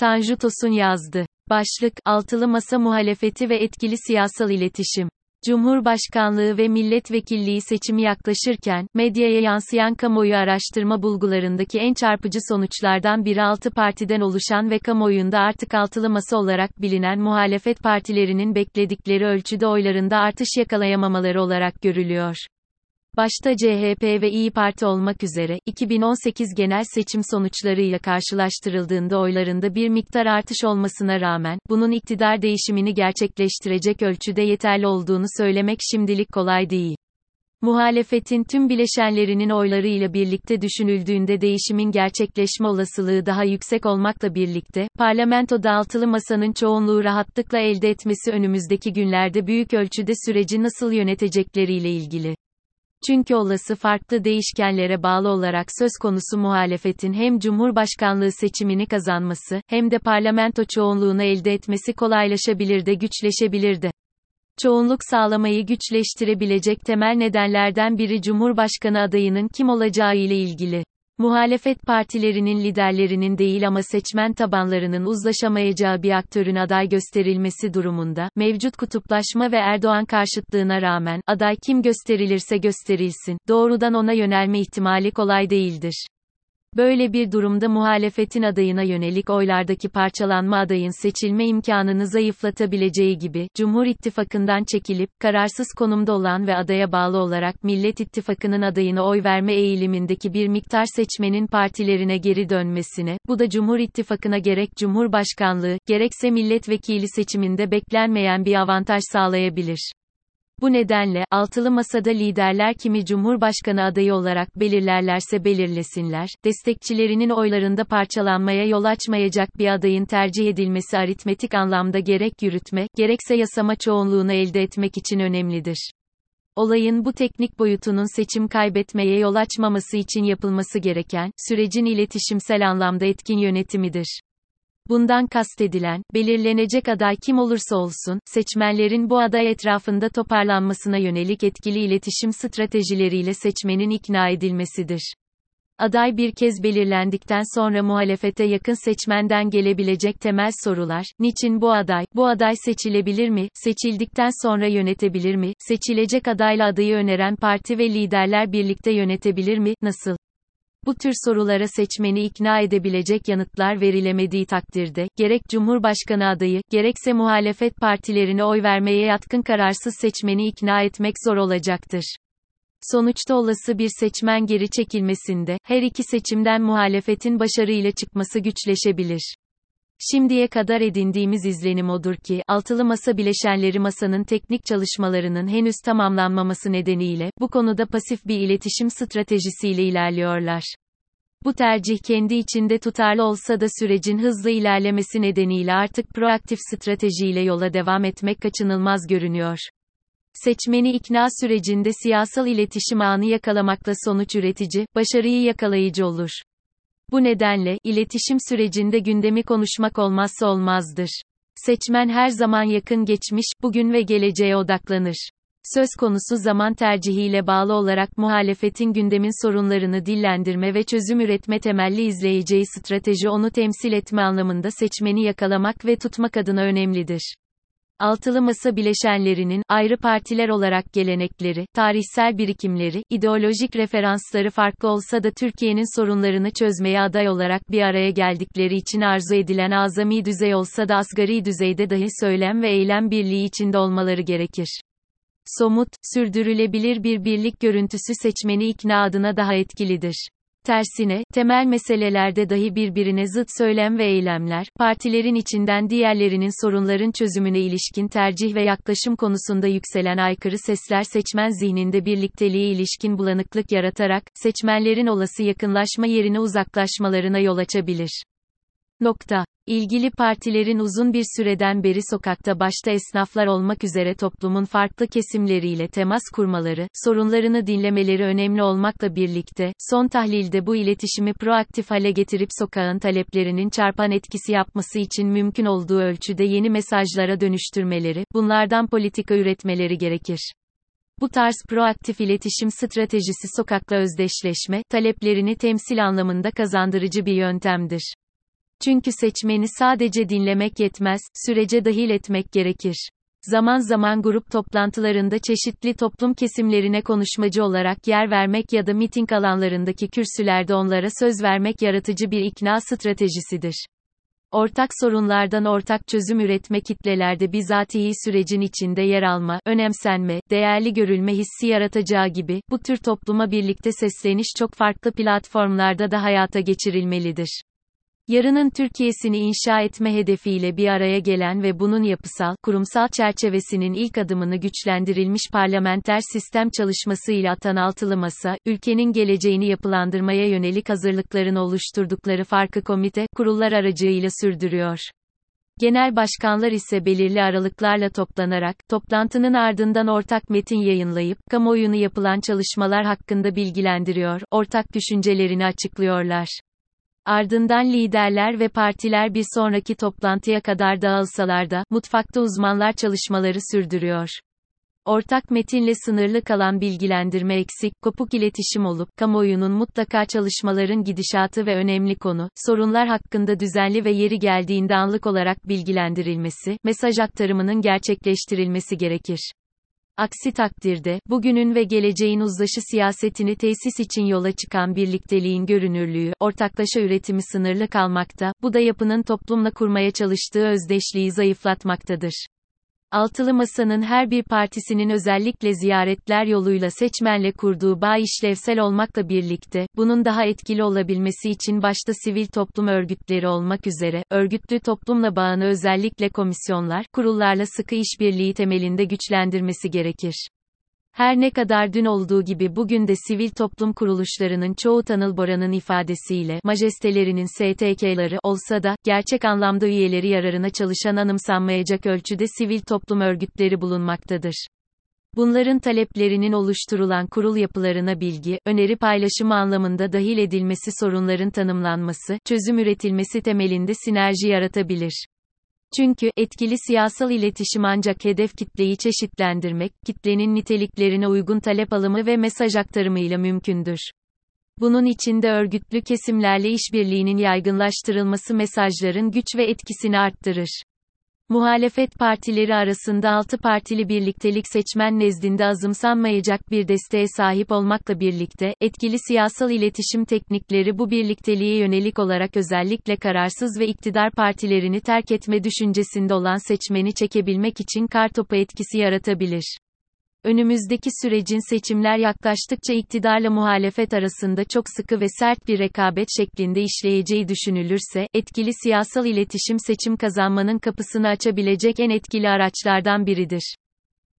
Tanju Tosun yazdı. Başlık, Altılı Masa Muhalefeti ve Etkili Siyasal İletişim. Cumhurbaşkanlığı ve milletvekilliği seçimi yaklaşırken, medyaya yansıyan kamuoyu araştırma bulgularındaki en çarpıcı sonuçlardan biri altı partiden oluşan ve kamuoyunda artık altılı masa olarak bilinen muhalefet partilerinin bekledikleri ölçüde oylarında artış yakalayamamaları olarak görülüyor. Başta CHP ve İyi Parti olmak üzere, 2018 genel seçim sonuçlarıyla karşılaştırıldığında oylarında bir miktar artış olmasına rağmen, bunun iktidar değişimini gerçekleştirecek ölçüde yeterli olduğunu söylemek şimdilik kolay değil. Muhalefetin tüm bileşenlerinin oylarıyla birlikte düşünüldüğünde değişimin gerçekleşme olasılığı daha yüksek olmakla birlikte, parlamentoda altılı masanın çoğunluğu rahatlıkla elde etmesi önümüzdeki günlerde büyük ölçüde süreci nasıl yönetecekleriyle ilgili. Çünkü olası farklı değişkenlere bağlı olarak söz konusu muhalefetin hem Cumhurbaşkanlığı seçimini kazanması, hem de parlamento çoğunluğunu elde etmesi kolaylaşabilir de güçleşebilir de. Çoğunluk sağlamayı güçleştirebilecek temel nedenlerden biri Cumhurbaşkanı adayının kim olacağı ile ilgili. Muhalefet partilerinin liderlerinin değil ama seçmen tabanlarının uzlaşamayacağı bir aktörün aday gösterilmesi durumunda, mevcut kutuplaşma ve Erdoğan karşıtlığına rağmen, aday kim gösterilirse gösterilsin, doğrudan ona yönelme ihtimali kolay değildir. Böyle bir durumda muhalefetin adayına yönelik oylardaki parçalanma adayın seçilme imkanını zayıflatabileceği gibi, Cumhur İttifakı'ndan çekilip, kararsız konumda olan ve adaya bağlı olarak Millet İttifakı'nın adayına oy verme eğilimindeki bir miktar seçmenin partilerine geri dönmesine, bu da Cumhur İttifakı'na gerek Cumhurbaşkanlığı, gerekse milletvekili seçiminde beklenmeyen bir avantaj sağlayabilir. Bu nedenle, altılı masada liderler kimi Cumhurbaşkanı adayı olarak belirlerlerse belirlesinler, destekçilerinin oylarında parçalanmaya yol açmayacak bir adayın tercih edilmesi aritmetik anlamda gerek yürütme, gerekse yasama çoğunluğunu elde etmek için önemlidir. Olayın bu teknik boyutunun seçim kaybetmeye yol açmaması için yapılması gereken, sürecin iletişimsel anlamda etkin yönetimidir. Bundan kastedilen, belirlenecek aday kim olursa olsun, seçmenlerin bu aday etrafında toparlanmasına yönelik etkili iletişim stratejileriyle seçmenin ikna edilmesidir. Aday bir kez belirlendikten sonra muhalefete yakın seçmenden gelebilecek temel sorular, niçin bu aday, bu aday seçilebilir mi, seçildikten sonra yönetebilir mi, seçilecek adayla adayı öneren parti ve liderler birlikte yönetebilir mi, nasıl? Bu tür sorulara seçmeni ikna edebilecek yanıtlar verilemediği takdirde, gerek Cumhurbaşkanı adayı, gerekse muhalefet partilerine oy vermeye yatkın kararsız seçmeni ikna etmek zor olacaktır. Sonuçta olası bir seçmen geri çekilmesinde, her iki seçimden muhalefetin başarıyla çıkması güçleşebilir. Şimdiye kadar edindiğimiz izlenim odur ki, altılı masa bileşenleri masanın teknik çalışmalarının henüz tamamlanmaması nedeniyle, bu konuda pasif bir iletişim stratejisiyle ilerliyorlar. Bu tercih kendi içinde tutarlı olsa da sürecin hızlı ilerlemesi nedeniyle artık proaktif stratejiyle yola devam etmek kaçınılmaz görünüyor. Seçmeni ikna sürecinde siyasal iletişim anı yakalamakla sonuç üretici, başarıyı yakalayıcı olur. Bu nedenle, iletişim sürecinde gündemi konuşmak olmazsa olmazdır. Seçmen her zaman yakın geçmiş, bugün ve geleceğe odaklanır. Söz konusu zaman tercihiyle bağlı olarak muhalefetin gündemin sorunlarını dillendirme ve çözüm üretme temelli izleyeceği strateji onu temsil etme anlamında seçmeni yakalamak ve tutmak adına önemlidir. Altılı masa bileşenlerinin, ayrı partiler olarak gelenekleri, tarihsel birikimleri, ideolojik referansları farklı olsa da Türkiye'nin sorunlarını çözmeye aday olarak bir araya geldikleri için arzu edilen azami düzey olsa da asgari düzeyde dahi söylem ve eylem birliği içinde olmaları gerekir. Somut, sürdürülebilir bir birlik görüntüsü seçmeni ikna adına daha etkilidir. Tersine, temel meselelerde dahi birbirine zıt söylem ve eylemler, partilerin içinden diğerlerinin sorunların çözümüne ilişkin tercih ve yaklaşım konusunda yükselen aykırı sesler seçmen zihninde birlikteliğe ilişkin bulanıklık yaratarak, seçmenlerin olası yakınlaşma yerine uzaklaşmalarına yol açabilir. Nokta. İlgili partilerin uzun bir süreden beri sokakta başta esnaflar olmak üzere toplumun farklı kesimleriyle temas kurmaları, sorunlarını dinlemeleri önemli olmakla birlikte, son tahlilde bu iletişimi proaktif hale getirip sokağın taleplerinin çarpan etkisi yapması için mümkün olduğu ölçüde yeni mesajlara dönüştürmeleri, bunlardan politika üretmeleri gerekir. Bu tarz proaktif iletişim stratejisi sokakla özdeşleşme, taleplerini temsil anlamında kazandırıcı bir yöntemdir. Çünkü seçmeni sadece dinlemek yetmez, sürece dahil etmek gerekir. Zaman zaman grup toplantılarında çeşitli toplum kesimlerine konuşmacı olarak yer vermek ya da miting alanlarındaki kürsülerde onlara söz vermek yaratıcı bir ikna stratejisidir. Ortak sorunlardan ortak çözüm üretme kitlelerde bizatihi sürecin içinde yer alma, önemsenme, değerli görülme hissi yaratacağı gibi, bu tür topluma birlikte sesleniş çok farklı platformlarda da hayata geçirilmelidir. Yarının Türkiye'sini inşa etme hedefiyle bir araya gelen ve bunun yapısal, kurumsal çerçevesinin ilk adımını güçlendirilmiş parlamenter sistem çalışmasıyla atan altılı masa, ülkenin geleceğini yapılandırmaya yönelik hazırlıklarını oluşturdukları farklı komite, kurullar aracıyla sürdürüyor. Genel başkanlar ise belirli aralıklarla toplanarak, toplantının ardından ortak metin yayınlayıp, kamuoyunu yapılan çalışmalar hakkında bilgilendiriyor, ortak düşüncelerini açıklıyorlar. Ardından liderler ve partiler bir sonraki toplantıya kadar dağılsalar da, mutfakta uzmanlar çalışmaları sürdürüyor. Ortak metinle sınırlı kalan bilgilendirme eksik, kopuk iletişim olup, kamuoyunun mutlaka çalışmaların gidişatı ve önemli konu, sorunlar hakkında düzenli ve yeri geldiğinde anlık olarak bilgilendirilmesi, mesaj aktarımının gerçekleştirilmesi gerekir. Aksi takdirde, bugünün ve geleceğin uzlaşı siyasetini tesis için yola çıkan birlikteliğin görünürlüğü, ortaklaşa üretimi sınırlı kalmakta, bu da yapının toplumla kurmaya çalıştığı özdeşliği zayıflatmaktadır. Altılı Masa'nın her bir partisinin özellikle ziyaretler yoluyla seçmenle kurduğu bağ işlevsel olmakla birlikte, bunun daha etkili olabilmesi için başta sivil toplum örgütleri olmak üzere, örgütlü toplumla bağını özellikle komisyonlar, kurullarla sıkı işbirliği temelinde güçlendirmesi gerekir. Her ne kadar dün olduğu gibi bugün de sivil toplum kuruluşlarının çoğu Tanıl Bora'nın ifadesiyle, majestelerinin STK'ları olsa da, gerçek anlamda üyeleri yararına çalışan anımsanmayacak ölçüde sivil toplum örgütleri bulunmaktadır. Bunların taleplerinin oluşturulan kurul yapılarına bilgi, öneri paylaşımı anlamında dahil edilmesi sorunların tanımlanması, çözüm üretilmesi temelinde sinerji yaratabilir. Çünkü, etkili siyasal iletişim ancak hedef kitleyi çeşitlendirmek, kitlenin niteliklerine uygun talep alımı ve mesaj aktarımıyla mümkündür. Bunun içinde örgütlü kesimlerle işbirliğinin yaygınlaştırılması mesajların güç ve etkisini arttırır. Muhalefet partileri arasında altı partili birliktelik seçmen nezdinde azımsanmayacak bir desteğe sahip olmakla birlikte, etkili siyasal iletişim teknikleri bu birlikteliğe yönelik olarak özellikle kararsız ve iktidar partilerini terk etme düşüncesinde olan seçmeni çekebilmek için kartopu etkisi yaratabilir. Önümüzdeki sürecin seçimler yaklaştıkça iktidarla muhalefet arasında çok sıkı ve sert bir rekabet şeklinde işleyeceği düşünülürse, etkili siyasal iletişim seçim kazanmanın kapısını açabilecek en etkili araçlardan biridir.